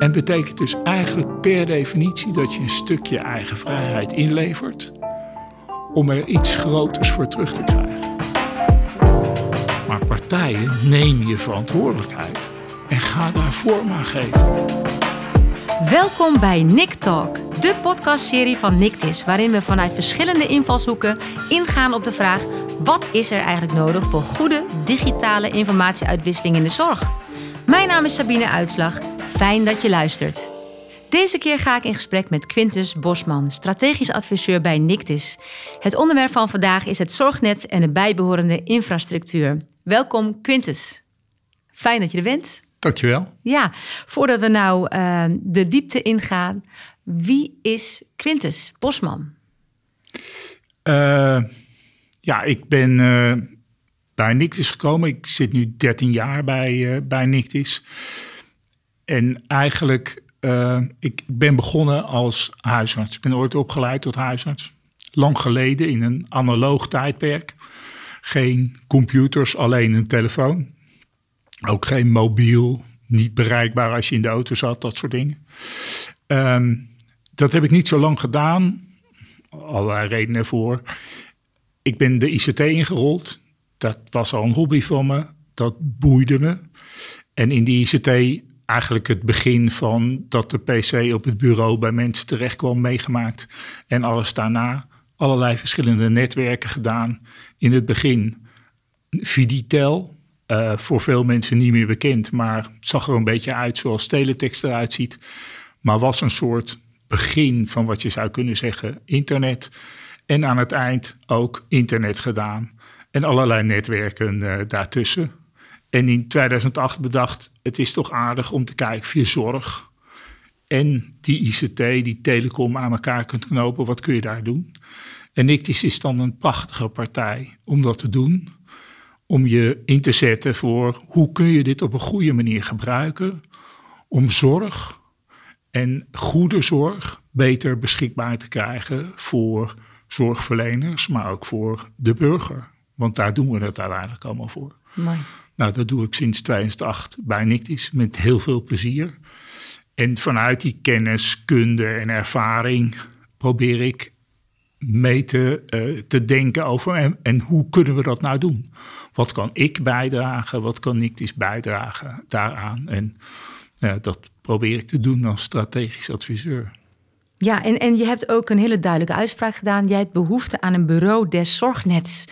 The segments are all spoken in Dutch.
En betekent dus eigenlijk per definitie dat je een stukje eigen vrijheid inlevert om er iets groters voor terug te krijgen. Maar partijen, neem je verantwoordelijkheid en ga daar vorm aan geven. Welkom bij Nick Talk, de podcastserie van Nictis, waarin we vanuit verschillende invalshoeken ingaan op de vraag: wat is er eigenlijk nodig voor goede digitale informatieuitwisseling in de zorg? Mijn naam is Sabine Uitslag. Fijn dat je luistert. Deze keer ga ik in gesprek met Quintus Bosman, strategisch adviseur bij Nictis. Het onderwerp van vandaag is het zorgnet en de bijbehorende infrastructuur. Welkom Quintus. Fijn dat je er bent. Dankjewel. Ja, voordat we nou uh, de diepte ingaan, wie is Quintus Bosman? Uh, ja, ik ben uh, bij Nictis gekomen. Ik zit nu 13 jaar bij, bij Nictis. En eigenlijk, uh, ik ben begonnen als huisarts. Ik ben ooit opgeleid tot huisarts. Lang geleden in een analoog tijdperk. Geen computers, alleen een telefoon. Ook geen mobiel, niet bereikbaar als je in de auto zat, dat soort dingen. Um, dat heb ik niet zo lang gedaan. Allerlei redenen voor. Ik ben de ICT ingerold. Dat was al een hobby van me. Dat boeide me. En in die ICT eigenlijk het begin van dat de PC op het bureau bij mensen terecht kwam meegemaakt. En alles daarna. Allerlei verschillende netwerken gedaan. In het begin Viditel, uh, voor veel mensen niet meer bekend, maar zag er een beetje uit zoals teletext eruit ziet. Maar was een soort begin van wat je zou kunnen zeggen internet. En aan het eind ook internet gedaan. En allerlei netwerken uh, daartussen. En in 2008 bedacht, het is toch aardig om te kijken via zorg. En die ICT, die telecom aan elkaar kunt knopen, wat kun je daar doen? En Nictis is dan een prachtige partij om dat te doen. Om je in te zetten voor hoe kun je dit op een goede manier gebruiken. Om zorg en goede zorg beter beschikbaar te krijgen voor zorgverleners, maar ook voor de burger. Want daar doen we het uiteindelijk allemaal voor. Mooi. Nou, dat doe ik sinds 2008 bij Nictis met heel veel plezier. En vanuit die kennis, kunde en ervaring probeer ik mee te, uh, te denken over en, en, hoe kunnen we dat nou doen? Wat kan ik bijdragen? Wat kan Nictis bijdragen daaraan? En uh, dat probeer ik te doen als strategisch adviseur. Ja, en, en je hebt ook een hele duidelijke uitspraak gedaan. Jij hebt behoefte aan een bureau des zorgnets.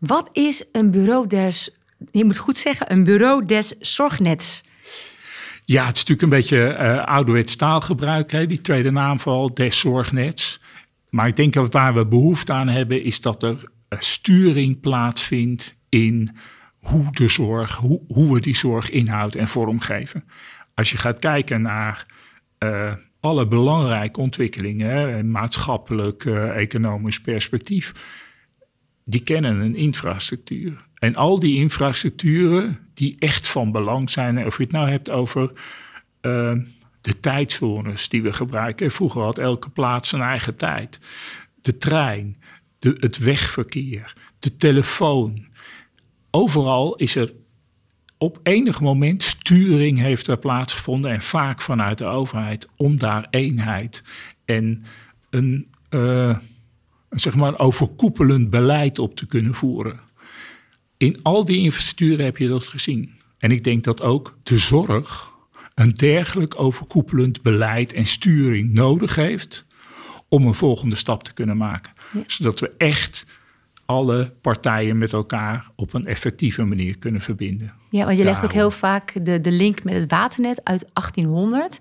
Wat is een bureau des je moet goed zeggen, een bureau des zorgnets. Ja, het is natuurlijk een beetje uh, ouderwets taalgebruik, hè, die tweede naamval des zorgnets. Maar ik denk dat waar we behoefte aan hebben, is dat er uh, sturing plaatsvindt in hoe de zorg, hoe, hoe we die zorg inhoud en vormgeven. Als je gaat kijken naar uh, alle belangrijke ontwikkelingen, maatschappelijk, economisch perspectief, die kennen een infrastructuur. En al die infrastructuren die echt van belang zijn, of je het nou hebt over uh, de tijdzones die we gebruiken. Vroeger had elke plaats zijn eigen tijd. De trein, de, het wegverkeer, de telefoon. Overal is er op enig moment sturing heeft er plaatsgevonden en vaak vanuit de overheid om daar eenheid en een, uh, zeg maar overkoepelend beleid op te kunnen voeren. In al die infrastructuren heb je dat gezien. En ik denk dat ook de zorg een dergelijk overkoepelend beleid en sturing nodig heeft om een volgende stap te kunnen maken. Zodat we echt alle partijen met elkaar op een effectieve manier kunnen verbinden. Ja, want je legt ook heel vaak de, de link met het waternet uit 1800.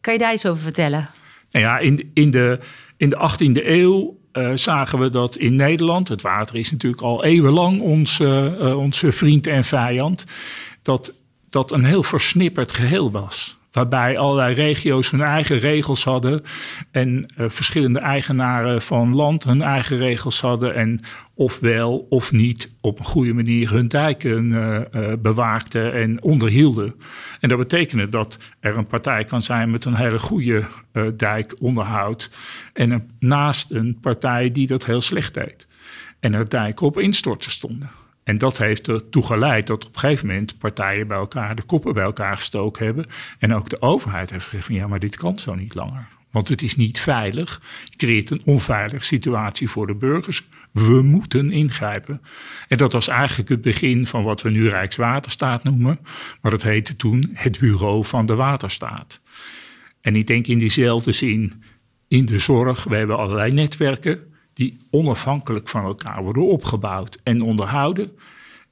Kan je daar iets over vertellen? Nou ja, in, in, de, in de 18e eeuw uh, zagen we dat in Nederland, het water is natuurlijk al eeuwenlang ons, uh, onze vriend en vijand, dat dat een heel versnipperd geheel was. Waarbij allerlei regio's hun eigen regels hadden. En uh, verschillende eigenaren van land hun eigen regels hadden. En ofwel of niet op een goede manier hun dijken uh, uh, bewaakten en onderhielden. En dat betekende dat er een partij kan zijn met een hele goede dijkonderhoud. En naast een partij die dat heel slecht deed. En er dijken op instorten stonden. En dat heeft ertoe geleid dat op een gegeven moment partijen bij elkaar de koppen bij elkaar gestoken hebben. En ook de overheid heeft gezegd van ja, maar dit kan zo niet langer. Want het is niet veilig. Creëert een onveilige situatie voor de burgers. We moeten ingrijpen. En dat was eigenlijk het begin van wat we nu Rijkswaterstaat noemen. Maar dat heette toen het Bureau van de Waterstaat. En ik denk in diezelfde zin in de zorg. We hebben allerlei netwerken die onafhankelijk van elkaar worden opgebouwd en onderhouden.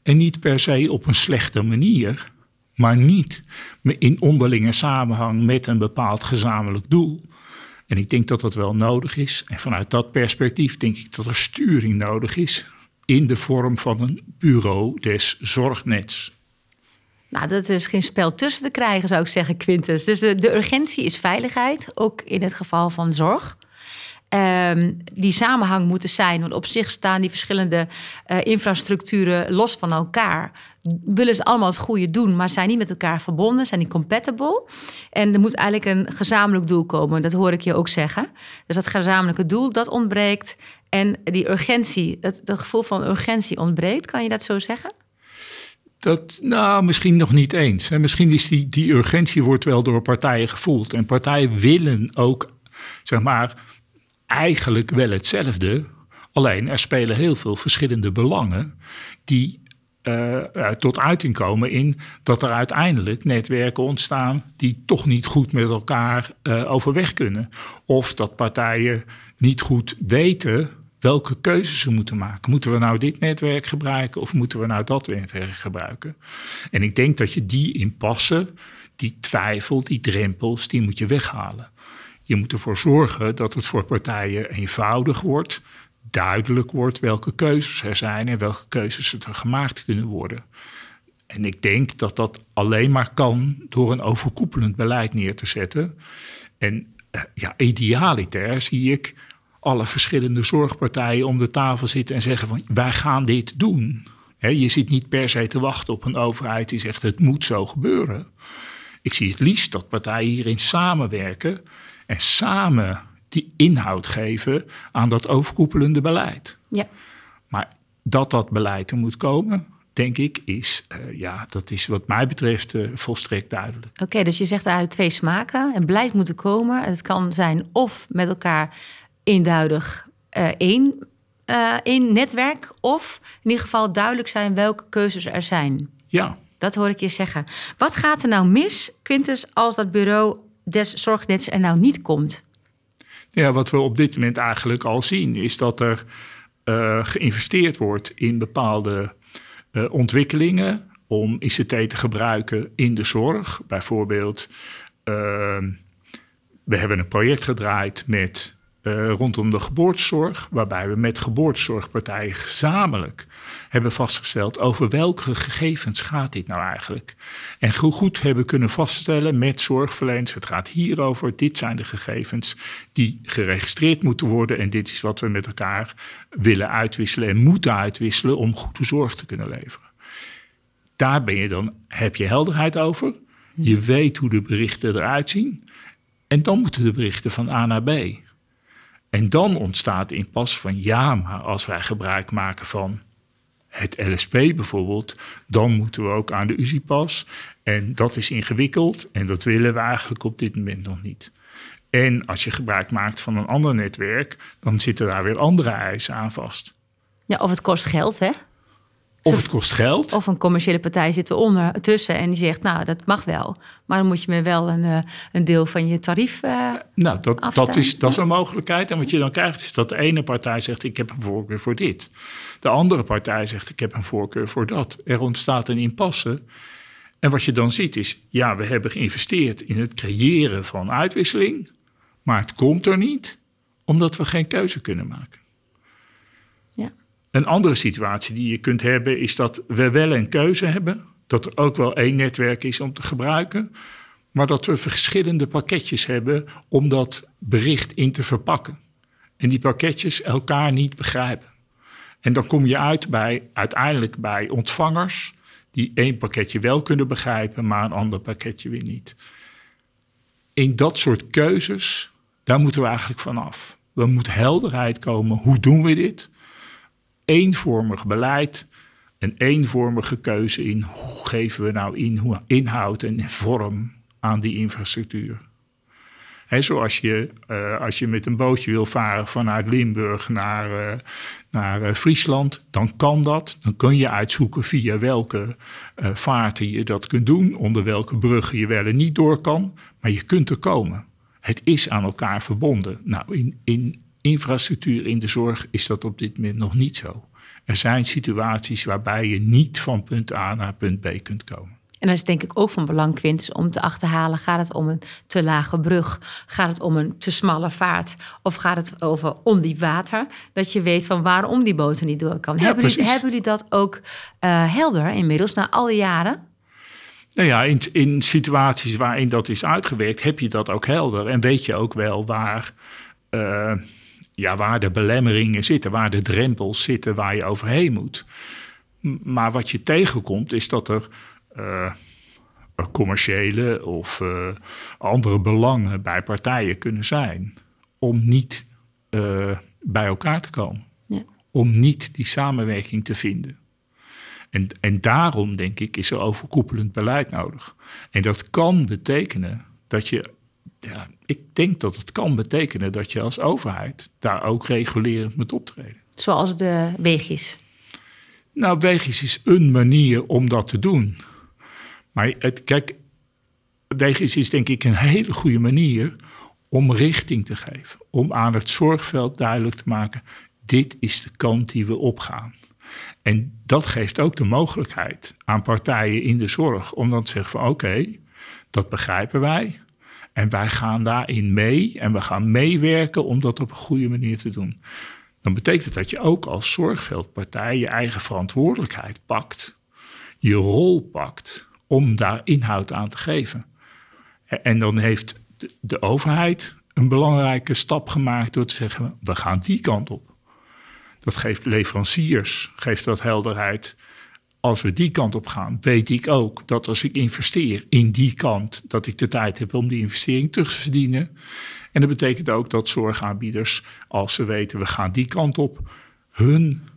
En niet per se op een slechte manier, maar niet in onderlinge samenhang met een bepaald gezamenlijk doel. En ik denk dat dat wel nodig is. En vanuit dat perspectief denk ik dat er sturing nodig is in de vorm van een bureau des zorgnets. Nou, dat is geen spel tussen te krijgen, zou ik zeggen, Quintus. Dus de, de urgentie is veiligheid, ook in het geval van zorg. Ehm, die samenhang moeten zijn. Want op zich staan die verschillende uh, infrastructuren los van elkaar. Willen ze allemaal het goede doen, maar zijn niet met elkaar verbonden, zijn niet compatible. En er moet eigenlijk een gezamenlijk doel komen. Dat hoor ik je ook zeggen. Dus dat gezamenlijke doel, dat ontbreekt. En die urgentie, het, het gevoel van urgentie ontbreekt. Kan je dat zo zeggen? Dat, nou, misschien nog niet eens. Misschien is die, die urgentie wordt wel door partijen gevoeld. En partijen willen ook, zeg maar, eigenlijk wel hetzelfde. Alleen er spelen heel veel verschillende belangen die uh, tot uiting komen in dat er uiteindelijk netwerken ontstaan die toch niet goed met elkaar uh, overweg kunnen. Of dat partijen niet goed weten welke keuzes ze moeten maken. Moeten we nou dit netwerk gebruiken of moeten we nou dat netwerk gebruiken? En ik denk dat je die impasse, die twijfel, die drempels, die moet je weghalen. Je moet ervoor zorgen dat het voor partijen eenvoudig wordt, duidelijk wordt welke keuzes er zijn en welke keuzes er gemaakt kunnen worden. En ik denk dat dat alleen maar kan door een overkoepelend beleid neer te zetten. En eh, ja, idealiter zie ik alle verschillende zorgpartijen om de tafel zitten en zeggen van wij gaan dit doen. je zit niet per se te wachten op een overheid die zegt het moet zo gebeuren. Ik zie het liefst dat partijen hierin samenwerken en samen die inhoud geven aan dat overkoepelende beleid. Ja. Maar dat dat beleid er moet komen, denk ik, is, uh, ja, dat is wat mij betreft uh, volstrekt duidelijk. Oké, dus je zegt eigenlijk twee smaken. En beleid moet er komen. Het kan zijn of met elkaar eenduidig uh, één, één netwerk, of in ieder geval duidelijk zijn welke keuzes er zijn. Ja. Dat hoor ik je zeggen. Wat gaat er nou mis, Quintus, als dat bureau des zorgnets er nou niet komt? Ja, wat we op dit moment eigenlijk al zien, is dat er uh, geïnvesteerd wordt in bepaalde uh, ontwikkelingen om ICT te gebruiken in de zorg. Bijvoorbeeld, uh, we hebben een project gedraaid met uh, rondom de geboortezorg, waarbij we met geboortezorgpartijen gezamenlijk hebben vastgesteld over welke gegevens gaat dit nou eigenlijk. En goed hebben kunnen vaststellen met zorgverleners, het gaat hierover, dit zijn de gegevens die geregistreerd moeten worden en dit is wat we met elkaar willen uitwisselen en moeten uitwisselen om goede zorg te kunnen leveren. Daar ben je dan, heb je helderheid over, je weet hoe de berichten eruit zien en dan moeten de berichten van A naar B. En dan ontstaat in pas van ja, maar als wij gebruik maken van het LSP bijvoorbeeld, dan moeten we ook aan de UZI-pas. En dat is ingewikkeld en dat willen we eigenlijk op dit moment nog niet. En als je gebruik maakt van een ander netwerk, dan zitten daar weer andere eisen aan vast. Ja, of het kost geld, hè? Of het kost geld. Of een commerciële partij zit eronder tussen en die zegt, nou, dat mag wel. Maar dan moet je me wel een, eh, een deel van je tarief uh, Nou, dat, dat, is, dat is een mogelijkheid. En wat je dan krijgt is dat de ene partij zegt, ik heb een voorkeur voor dit. De andere partij zegt, ik heb een voorkeur voor dat. Er ontstaat een impasse. En wat je dan ziet is, ja, we hebben geïnvesteerd in het creëren van uitwisseling. Maar het komt er niet, omdat we geen keuze kunnen maken. Een andere situatie die je kunt hebben is dat we wel een keuze hebben. Dat er ook wel één netwerk is om te gebruiken. Maar dat we verschillende pakketjes hebben om dat bericht in te verpakken. En die pakketjes elkaar niet begrijpen. En dan kom je uit bij, uiteindelijk bij ontvangers die één pakketje wel kunnen begrijpen, maar een ander pakketje weer niet. In dat soort keuzes, daar moeten we eigenlijk vanaf. We moeten helderheid komen. Hoe doen we dit? Eenvormig beleid, een eenvormige keuze in hoe geven we nou in, inhoud en vorm aan die infrastructuur. He, zoals je, uh, als je met een bootje wil varen vanuit Limburg naar, uh, naar uh, Friesland, dan kan dat. Dan kun je uitzoeken via welke vaarten je dat kunt doen, onder welke bruggen je wel en niet door kan. Maar je kunt er komen. Het is aan elkaar verbonden. Nou, in, in infrastructuur in de zorg is dat op dit moment nog niet zo. Er zijn situaties waarbij je niet van punt A naar punt B kunt komen. En dat is denk ik ook van belang, Quintus, om te achterhalen. Gaat het om een te lage brug? Gaat het om een te smalle vaart? Of gaat het over ondiep water? Dat je weet van waarom die boten niet door kan. hebben, jullie, hebben, jullie, dat ook uh, helder inmiddels, na al die jaren? Nou ja, in, in situaties waarin dat is uitgewerkt, heb je dat ook helder. En weet je ook wel waar... Uh, ja, waar de belemmeringen zitten, waar de drempels zitten, waar je overheen moet. Maar wat je tegenkomt is dat er uh, commerciële of uh, andere belangen bij partijen kunnen zijn om niet uh, bij elkaar te komen. Ja. Om niet die samenwerking te vinden. En, en daarom, denk ik, is er overkoepelend beleid nodig. En dat kan betekenen dat je ja, ik denk dat het kan betekenen dat je als overheid daar ook regulerend moet optreden. Zoals de Wegis. Nou, Wegis is een manier om dat te doen. Maar het, kijk, Wegis is denk ik een hele goede manier om richting te geven. Om aan het zorgveld duidelijk te maken, dit is de kant die we opgaan. En dat geeft ook de mogelijkheid aan partijen in de zorg om dan te zeggen van oké, dat begrijpen wij. En wij gaan daarin mee en we gaan meewerken om dat op een goede manier te doen. Dan betekent dat je ook als zorgveldpartij je eigen verantwoordelijkheid pakt, je rol pakt om daar inhoud aan te geven. En dan heeft de overheid een belangrijke stap gemaakt door te zeggen: we gaan die kant op. Dat geeft leveranciers, geeft dat helderheid als we die kant op gaan, weet ik ook dat als ik investeer in die kant, dat ik de tijd heb om die investering terug te verdienen. En dat betekent ook dat zorgaanbieders, als ze weten we gaan die kant op, hun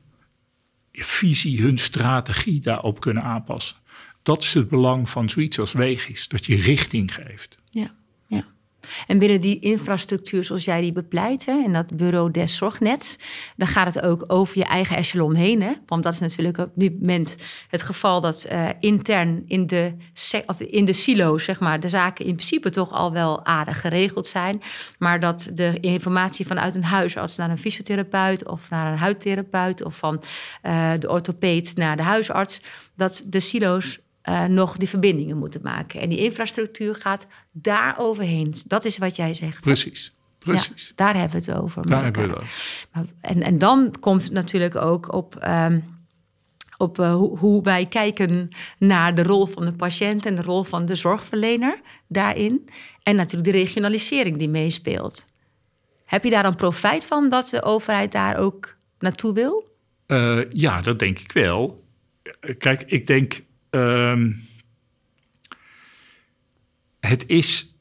visie, hun strategie daarop kunnen aanpassen. Dat is het belang van zoiets als Wegis, dat je richting geeft. En binnen die infrastructuur zoals jij die bepleit, hè, in dat bureau des zorgnets, dan gaat het ook over je eigen echelon heen. Hè? Want dat is natuurlijk op dit moment het geval dat uh, intern in de, of in de silo's, zeg maar, de zaken in principe toch al wel aardig geregeld zijn. Maar dat de informatie vanuit een huisarts naar een fysiotherapeut of naar een huidtherapeut of van uh, de orthopeed naar de huisarts, dat de silo's uh, nog die verbindingen moeten maken. En die infrastructuur gaat daar overheen. Dat is wat jij zegt. Precies. Precies. Ja, daar hebben we het over. Daar hebben we het. En, en dan komt het natuurlijk ook op, um, op uh, hoe, hoe, wij kijken naar de rol van de patiënt en de rol van de zorgverlener daarin. En natuurlijk de regionalisering die meespeelt. Heb je daar dan profijt van dat de overheid daar ook naartoe wil? Uh, ja, dat denk ik wel. Kijk, ik denk Um, het is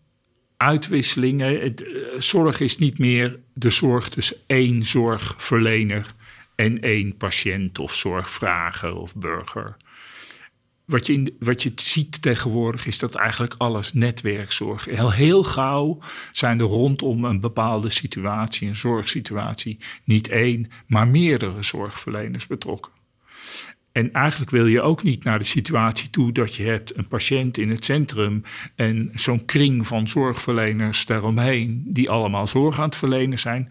uitwisselingen. Het, uh, zorg is niet meer de zorg tussen één zorgverlener en één patiënt of zorgvrager of burger. Wat je, wat je ziet tegenwoordig is dat eigenlijk alles netwerkzorg. Heel gauw zijn er rondom een bepaalde situatie, een zorgsituatie, niet één, maar meerdere zorgverleners betrokken. En eigenlijk wil je ook niet naar de situatie toe dat je hebt een patiënt in het centrum en zo'n kring van zorgverleners daaromheen, die allemaal zorg aan het verlenen zijn.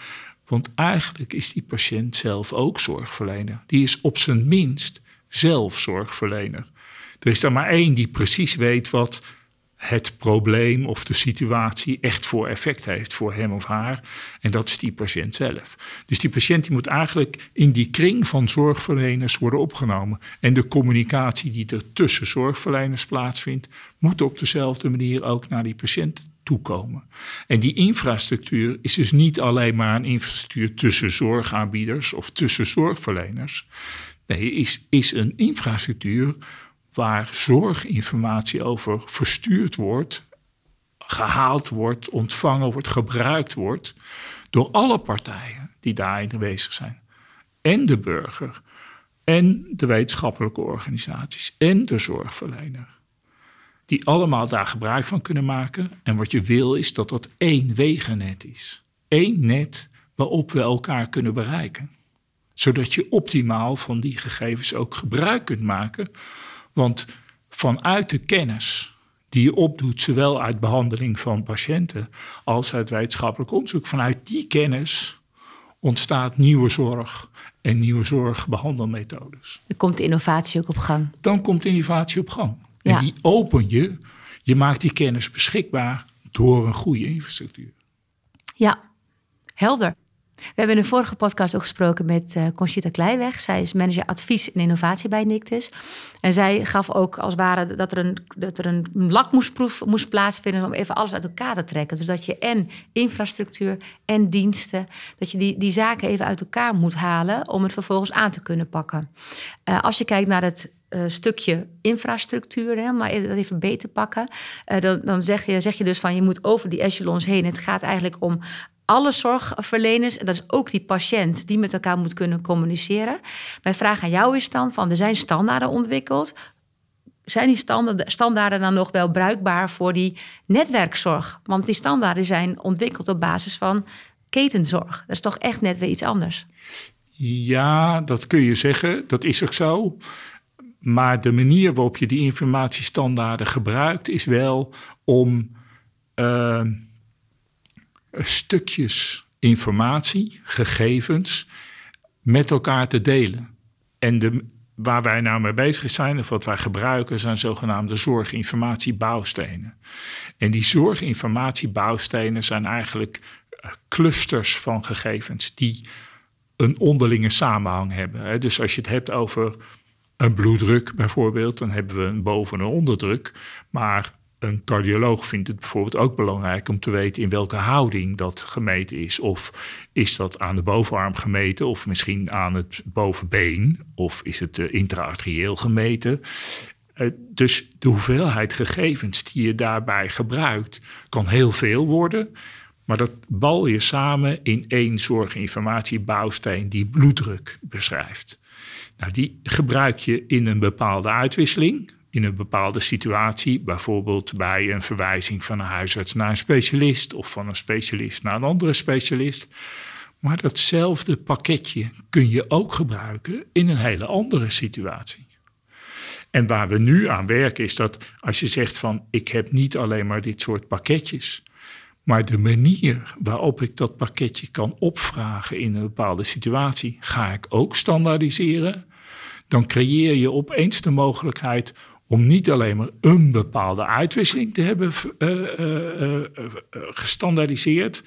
Want eigenlijk is die patiënt zelf ook zorgverlener. Die is op zijn minst zelf zorgverlener. Er is er maar één die precies weet wat het probleem of de situatie echt voor effect heeft voor hem of haar. En dat is die patiënt zelf. Dus die patiënt die moet eigenlijk in die kring van zorgverleners worden opgenomen. En de communicatie die er tussen zorgverleners plaatsvindt, moet op dezelfde manier ook naar die patiënt toekomen. En die infrastructuur is dus niet alleen maar een infrastructuur tussen zorgaanbieders of tussen zorgverleners. Nee, is, is een infrastructuur waar zorginformatie over verstuurd wordt, gehaald wordt, ontvangen wordt, gebruikt wordt door alle partijen die daarin aanwezig zijn. En de burger. en de wetenschappelijke organisaties en de zorgverlener. Die allemaal daar gebruik van kunnen maken. En wat je wil is dat dat één wegennet is. Eén net waarop we elkaar kunnen bereiken. Zodat je optimaal van die gegevens ook gebruik kunt maken. Want vanuit de kennis die je opdoet, zowel uit behandeling van patiënten als uit wetenschappelijk onderzoek, vanuit die kennis ontstaat nieuwe zorg en nieuwe zorgbehandelmethodes. Er komt de innovatie ook op gang. Dan komt de innovatie op gang. En die open je, je maakt die kennis beschikbaar door een goede infrastructuur. Ja, helder. We hebben in de vorige podcast ook gesproken met uh, Conchita Kleiweg. Zij is manager advies en innovatie bij Nictus. En zij gaf ook als het ware dat er een, dat er een lakmoesproef moest plaatsvinden om even alles uit elkaar te trekken. Dus dat je en infrastructuur en diensten, dat je die, die zaken even uit elkaar moet halen om het vervolgens aan te kunnen pakken. Uh, als je kijkt naar het uh, stukje infrastructuur, hè, maar dat even beter pakken. Uh, dan, dan zeg, je, zeg je dus van je moet over die echelons heen. Het gaat eigenlijk om alle zorgverleners, en dat is ook die patiënt die met elkaar moet kunnen communiceren. Mijn vraag aan jou is dan: van er zijn standaarden ontwikkeld. Zijn die standaarden dan nog wel bruikbaar voor die netwerkzorg? Want die standaarden zijn ontwikkeld op basis van ketenzorg. Dat is toch echt net weer iets anders? Ja, dat kun je zeggen. Dat is ook zo. Maar de manier waarop je die informatiestandaarden gebruikt, is wel om. Uh, stukjes informatie, gegevens met elkaar te delen. En de, waar wij nou mee bezig zijn, of wat wij gebruiken, zijn zogenaamde zorginformatiebouwstenen. En die zorginformatiebouwstenen zijn eigenlijk eh, clusters van gegevens die een onderlinge samenhang hebben. Dus als je het hebt over een bloeddruk bijvoorbeeld, dan hebben we een boven- en onderdruk. Maar een cardioloog vindt het bijvoorbeeld ook belangrijk om te weten in welke houding dat gemeten is. Of is dat aan de bovenarm gemeten, of misschien aan het bovenbeen, of is het uh, intraarterieel gemeten. Uh, dus de hoeveelheid gegevens die je daarbij gebruikt kan heel veel worden. Maar dat bal je samen in één zorginformatiebouwsteen die bloeddruk beschrijft. Nou, die gebruik je in een bepaalde uitwisseling in een bepaalde situatie, bijvoorbeeld bij een verwijzing van een huisarts naar een specialist of van een specialist naar een andere specialist. Maar datzelfde pakketje kun je ook gebruiken in een hele andere situatie. En waar we nu aan werken is dat als je zegt van ik heb niet alleen maar dit soort pakketjes, maar de manier waarop ik dat pakketje kan opvragen in een bepaalde situatie, ga ik ook standaardiseren. Dan creëer je opeens de mogelijkheid om niet alleen maar een bepaalde uitwisseling te hebben uh, gestandaardiseerd.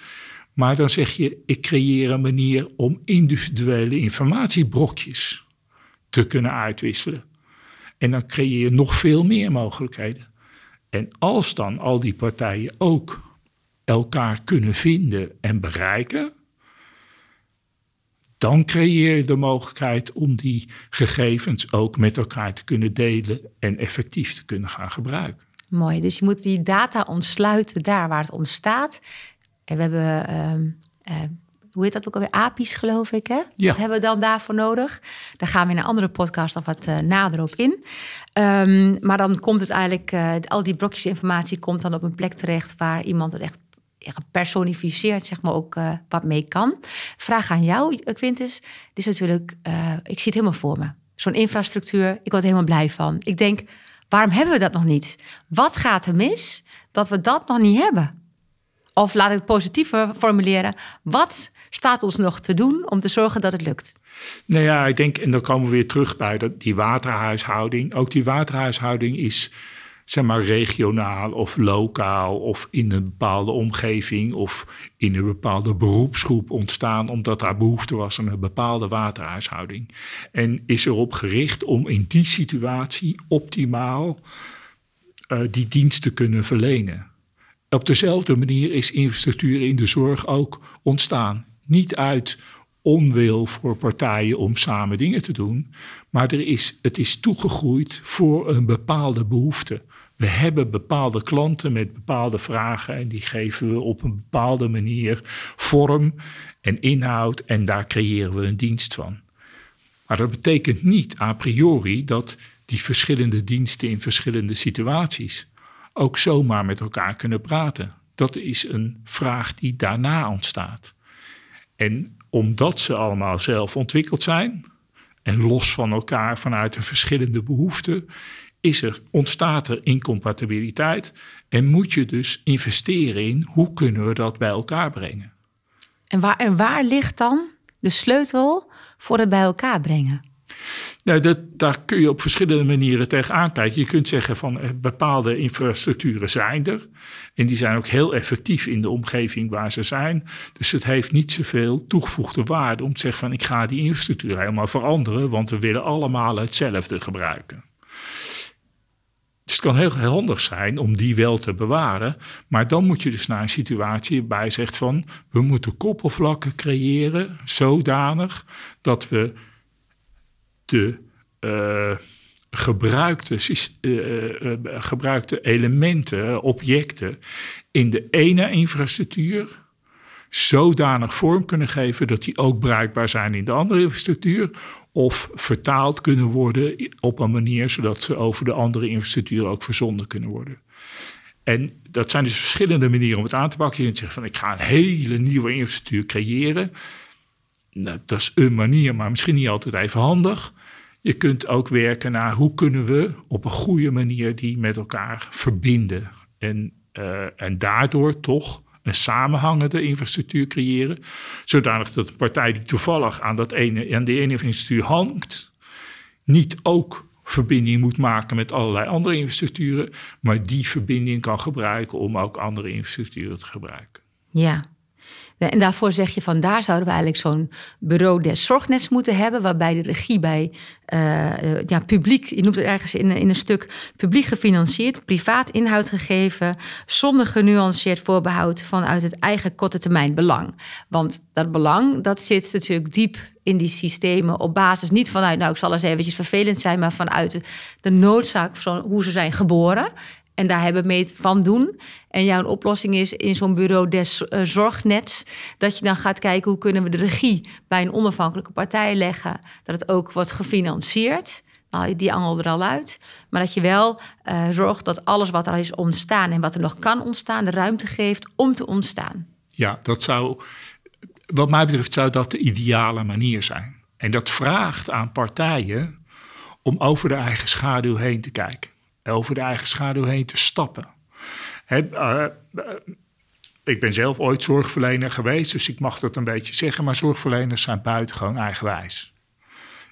Maar dan zeg je, ik creëer een manier om individuele informatiebrokjes te kunnen uitwisselen. En dan creëer je nog veel meer mogelijkheden. En als dan al die partijen ook elkaar kunnen vinden en bereiken, dan creëer je de mogelijkheid om die gegevens ook met elkaar te kunnen delen en effectief te kunnen gaan gebruiken. Mooi, dus je moet die data ontsluiten daar waar het ontstaat. En we hebben, ehm, eh, hoe heet dat ook alweer, API's geloof ik, hè? Ja. Wat hebben we dan daarvoor nodig? Daar gaan we in een andere podcast nog wat uh, nader op in. Um, maar dan komt het eigenlijk, uh, al die brokjes informatie komt dan op een plek terecht waar iemand het echt gepersonificeerd zeg maar ook uh, wat mee kan. Vraag aan jou, Quintus. Dit is natuurlijk, uh, ik zie het helemaal voor me. Zo'n infrastructuur, ik word helemaal blij van. Ik denk, waarom hebben we dat nog niet? Wat gaat er mis dat we dat nog niet hebben? Of laat ik het positiever formuleren. Wat staat ons nog te doen om te zorgen dat het lukt? Nou ja, ik denk, en dan komen we weer terug bij die waterhuishouding. Ook die waterhuishouding is zeg maar regionaal of lokaal of in een bepaalde omgeving of in een bepaalde beroepsgroep ontstaan omdat daar behoefte was aan een bepaalde waterhuishouding. En is erop gericht om in die situatie optimaal uh, die dienst te kunnen verlenen. Op dezelfde manier is infrastructuur in de zorg ook ontstaan. Niet uit onwil voor partijen om samen dingen te doen, maar er is, het is toegegroeid voor een bepaalde behoefte. We hebben bepaalde klanten met bepaalde vragen en die geven we op een bepaalde manier vorm en inhoud en daar creëren we een dienst van. Maar dat betekent niet a priori dat die verschillende diensten in verschillende situaties ook zomaar met elkaar kunnen praten. Dat is een vraag die daarna ontstaat. En omdat ze allemaal zelf ontwikkeld zijn en los van elkaar vanuit een verschillende behoeften, is er, ontstaat er incompatibiliteit en moet je dus investeren in hoe kunnen we dat bij elkaar brengen. En waar, en waar ligt dan de sleutel voor het bij elkaar brengen? Nou, dat, daar kun je op verschillende manieren tegenaan kijken. Je kunt zeggen van eh, bepaalde infrastructuren zijn er. En die zijn ook heel effectief in de omgeving waar ze zijn. Dus het heeft niet zoveel toegevoegde waarde om te zeggen van ik ga die infrastructuur helemaal veranderen. Want we willen allemaal hetzelfde gebruiken. Dus het kan heel, heel handig zijn om die wel te bewaren. Maar dan moet je dus naar een situatie waarbij zegt van... we moeten koppelvlakken creëren zodanig dat we de uh, gebruikte, uh, gebruikte elementen, objecten in de ene infrastructuur zodanig vorm kunnen geven dat die ook bruikbaar zijn in de andere infrastructuur. Of vertaald kunnen worden op een manier zodat ze over de andere infrastructuur ook verzonden kunnen worden. En dat zijn dus verschillende manieren om het aan te pakken. Je kunt zeggen van ik ga een hele nieuwe infrastructuur creëren. Nou, dat is een manier, maar misschien niet altijd even handig. Je kunt ook werken naar hoe kunnen we op een goede manier die met elkaar verbinden. En, uh, en daardoor toch een samenhangende infrastructuur creëren. Zodanig dat de partij die toevallig aan, dat ene, aan die ene infrastructuur hangt, niet ook verbinding moet maken met allerlei andere infrastructuren, maar die verbinding kan gebruiken om ook andere infrastructuren te gebruiken. Ja, en daarvoor zeg je van daar zouden we eigenlijk zo'n bureau des zorgnets moeten hebben, waarbij de regie bij uh, ja, publiek, je noemt het ergens in, in een stuk, publiek gefinancierd, privaat inhoud gegeven, zonder genuanceerd voorbehoud vanuit het eigen korte termijn belang. Want dat belang, dat zit natuurlijk diep in die systemen op basis niet vanuit, nou ik zal eens eventjes vervelend zijn, maar vanuit de noodzaak van hoe ze zijn geboren. En daar hebben we mee van doen. En jouw oplossing is in zo'n bureau des uh, zorgnets... dat je dan gaat kijken hoe kunnen we de regie bij een onafhankelijke partij leggen... dat het ook wordt gefinancierd. Nou, die angel er al uit. Maar dat je wel uh, zorgt dat alles wat er is ontstaan... en wat er nog kan ontstaan, de ruimte geeft om te ontstaan. Ja, dat zou... Wat mij betreft zou dat de ideale manier zijn. En dat vraagt aan partijen om over de eigen schaduw heen te kijken over de eigen schaduw heen te stappen. Eh, ik ben zelf ooit zorgverlener geweest, dus ik mag dat een beetje zeggen, maar zorgverleners zijn buitengewoon eigenwijs.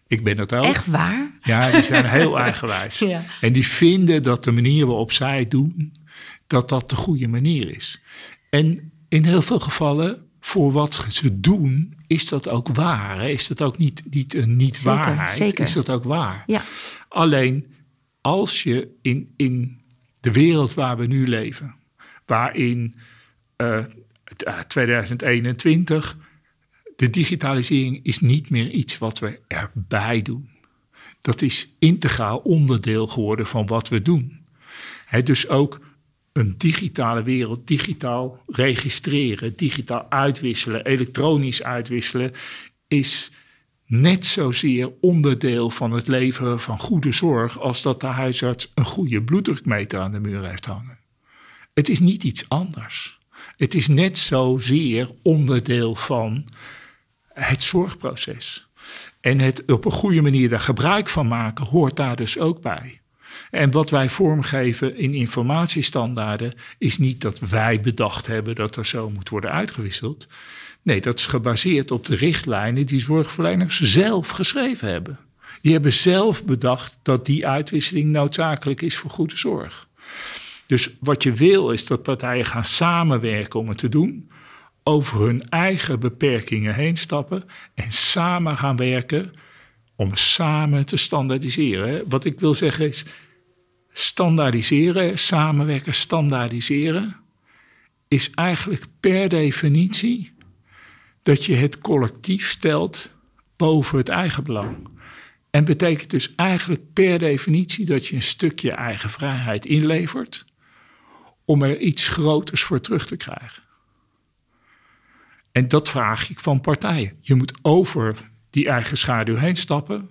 Ik ben dat ook. Echt waar? Ja, die zijn heel eigenwijs. Ja. En die vinden dat de manier waarop zij het doen, dat dat de goede manier is. En in heel veel gevallen, voor wat ze doen, is dat ook waar. Hè? Is dat ook niet, niet een niet-waarheid? Zeker. Is dat ook waar? Ja. Alleen als je in, in de wereld waar we nu leven, waarin uh, 2021 de digitalisering is niet meer iets wat we erbij doen. Dat is integraal onderdeel geworden van wat we doen. dus ook een digitale wereld, digitaal registreren, digitaal uitwisselen, elektronisch uitwisselen, is net zozeer onderdeel van het leveren van goede zorg als dat de huisarts een goede bloeddrukmeter aan de muur heeft hangen. Het is niet iets anders. Het is net zozeer onderdeel van het zorgproces. En het op een goede manier daar gebruik van maken hoort daar dus ook bij. En wat wij vormgeven in informatiestandaarden is niet dat wij bedacht hebben dat er zo moet worden uitgewisseld. Nee, dat is gebaseerd op de richtlijnen die zorgverleners zelf geschreven hebben. Die hebben zelf bedacht dat die uitwisseling noodzakelijk is voor goede zorg. Dus wat je wil is dat partijen gaan samenwerken om het te doen, over hun eigen beperkingen heen stappen en samen gaan werken om samen te standaardiseren. Wat ik wil zeggen is standaardiseren, samenwerken, standaardiseren is eigenlijk per definitie dat je het collectief stelt boven het eigen belang. En betekent dus eigenlijk per definitie dat je een stukje eigen vrijheid inlevert om er iets groters voor terug te krijgen. En dat vraag ik van partijen. Je moet over die eigen schaduw heen stappen.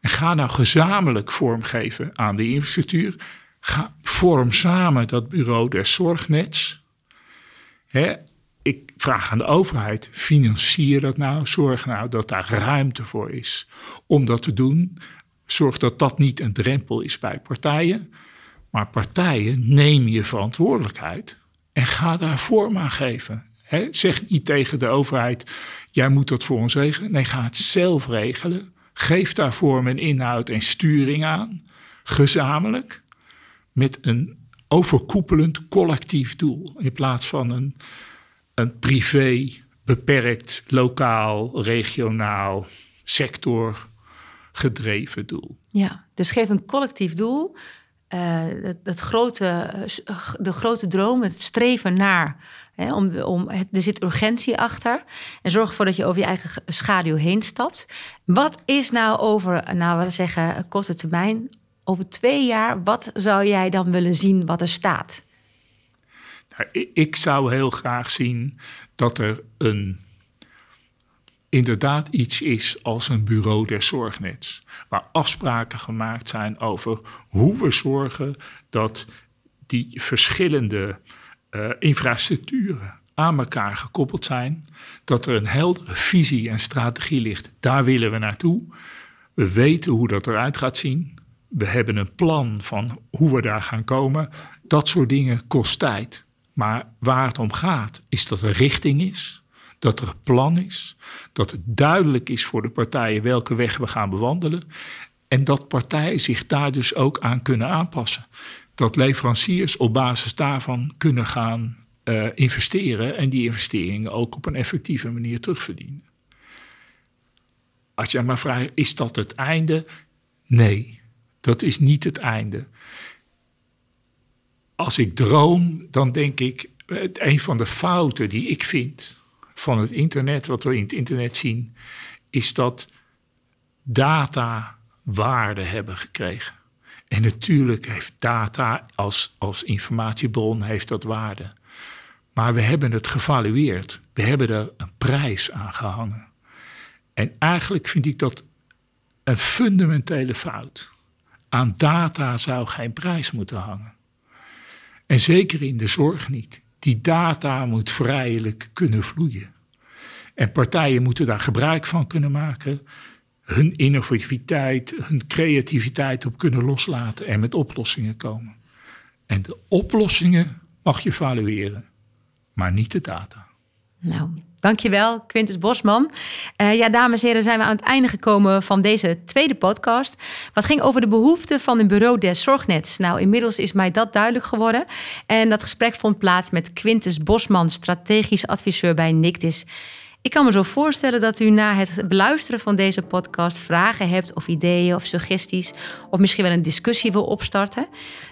En ga nou gezamenlijk vormgeven aan de infrastructuur. Ga, vorm samen dat bureau des zorgnets. Hè, ik vraag aan de overheid, financier dat nou. Zorg nou dat daar ruimte voor is om dat te doen. Zorg dat dat niet een drempel is bij partijen. Maar partijen, neem je verantwoordelijkheid en ga daar vorm aan geven. zeg niet tegen de overheid, jij moet dat voor ons regelen. Nee, ga het zelf regelen. Geef daar vorm en inhoud en sturing aan, gezamenlijk, met een overkoepelend collectief doel. In plaats van een, een privé, beperkt, lokaal, regionaal, sector gedreven doel. Ja, dus geef een collectief doel. Uh, dat, grote, eh, de grote droom, het streven naar. Hè, om, om, er zit urgentie achter. En zorg ervoor dat je over je eigen schaduw heen stapt. Wat is nou over, nou we zeggen, korte termijn, over twee jaar, wat zou jij dan willen zien wat er staat? Ik zou heel graag zien dat er een inderdaad iets is als een bureau des zorgnets. Waar afspraken gemaakt zijn over hoe we zorgen dat die verschillende uh, infrastructuren aan elkaar gekoppeld zijn. Dat er een heldere visie en strategie ligt. Daar willen we naartoe. We weten hoe dat eruit gaat zien. We hebben een plan van hoe we daar gaan komen. Dat soort dingen kost tijd. Maar waar het om gaat, is dat er richting is dat er een plan is, dat het duidelijk is voor de partijen welke weg we gaan bewandelen en dat partijen zich daar dus ook aan kunnen aanpassen. Dat leveranciers op basis daarvan kunnen gaan uh, investeren en die investeringen ook op een effectieve manier terugverdienen. Als je maar vraagt, is dat het einde? Nee, dat is niet het einde. Als ik droom, dan denk ik, een van de fouten die ik vind, van het internet, wat we in het internet zien, is dat data waarde hebben gekregen. En natuurlijk heeft data als, als informatiebron heeft dat waarde. Maar we hebben het gevalueerd. We hebben er een prijs aan gehangen. En eigenlijk vind ik dat een fundamentele fout. Aan data zou geen prijs moeten hangen. En zeker in de zorg niet. Die data moet vrijelijk kunnen vloeien. En partijen moeten daar gebruik van kunnen maken, hun innovativiteit, hun creativiteit op kunnen loslaten en met oplossingen komen. En de oplossingen mag je valueren, maar niet de data. Nou, dankjewel, Quintus Bosman. Uh, ja, dames en heren, zijn we aan het einde gekomen van deze tweede podcast. Wat ging over de behoeften van een bureau des zorgnets. Nou, inmiddels is mij dat duidelijk geworden. En dat gesprek vond plaats met Quintus Bosman, strategisch adviseur bij Nictis. Ik kan me zo voorstellen dat u na het beluisteren van deze podcast vragen hebt of ideeën of suggesties of misschien wel een discussie wil opstarten.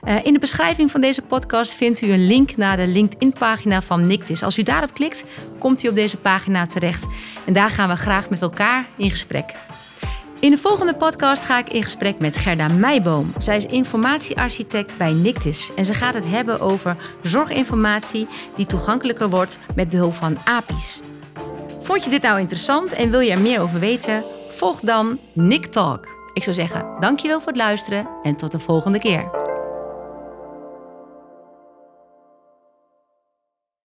Uh, in de beschrijving van deze podcast vindt u een link naar de LinkedIn-pagina van Nictis. Als u daarop klikt, komt u op deze pagina terecht. En daar gaan we graag met elkaar in gesprek. In de volgende podcast ga ik in gesprek met Gerda Meijboom. Zij is informatiearchitect bij Nictis en ze gaat het hebben over zorginformatie die toegankelijker wordt met behulp van API's. Vond je dit nou interessant en wil je er meer over weten? Volg dan Nick Talk. Ik zou zeggen, dankjewel voor het luisteren en tot de volgende keer.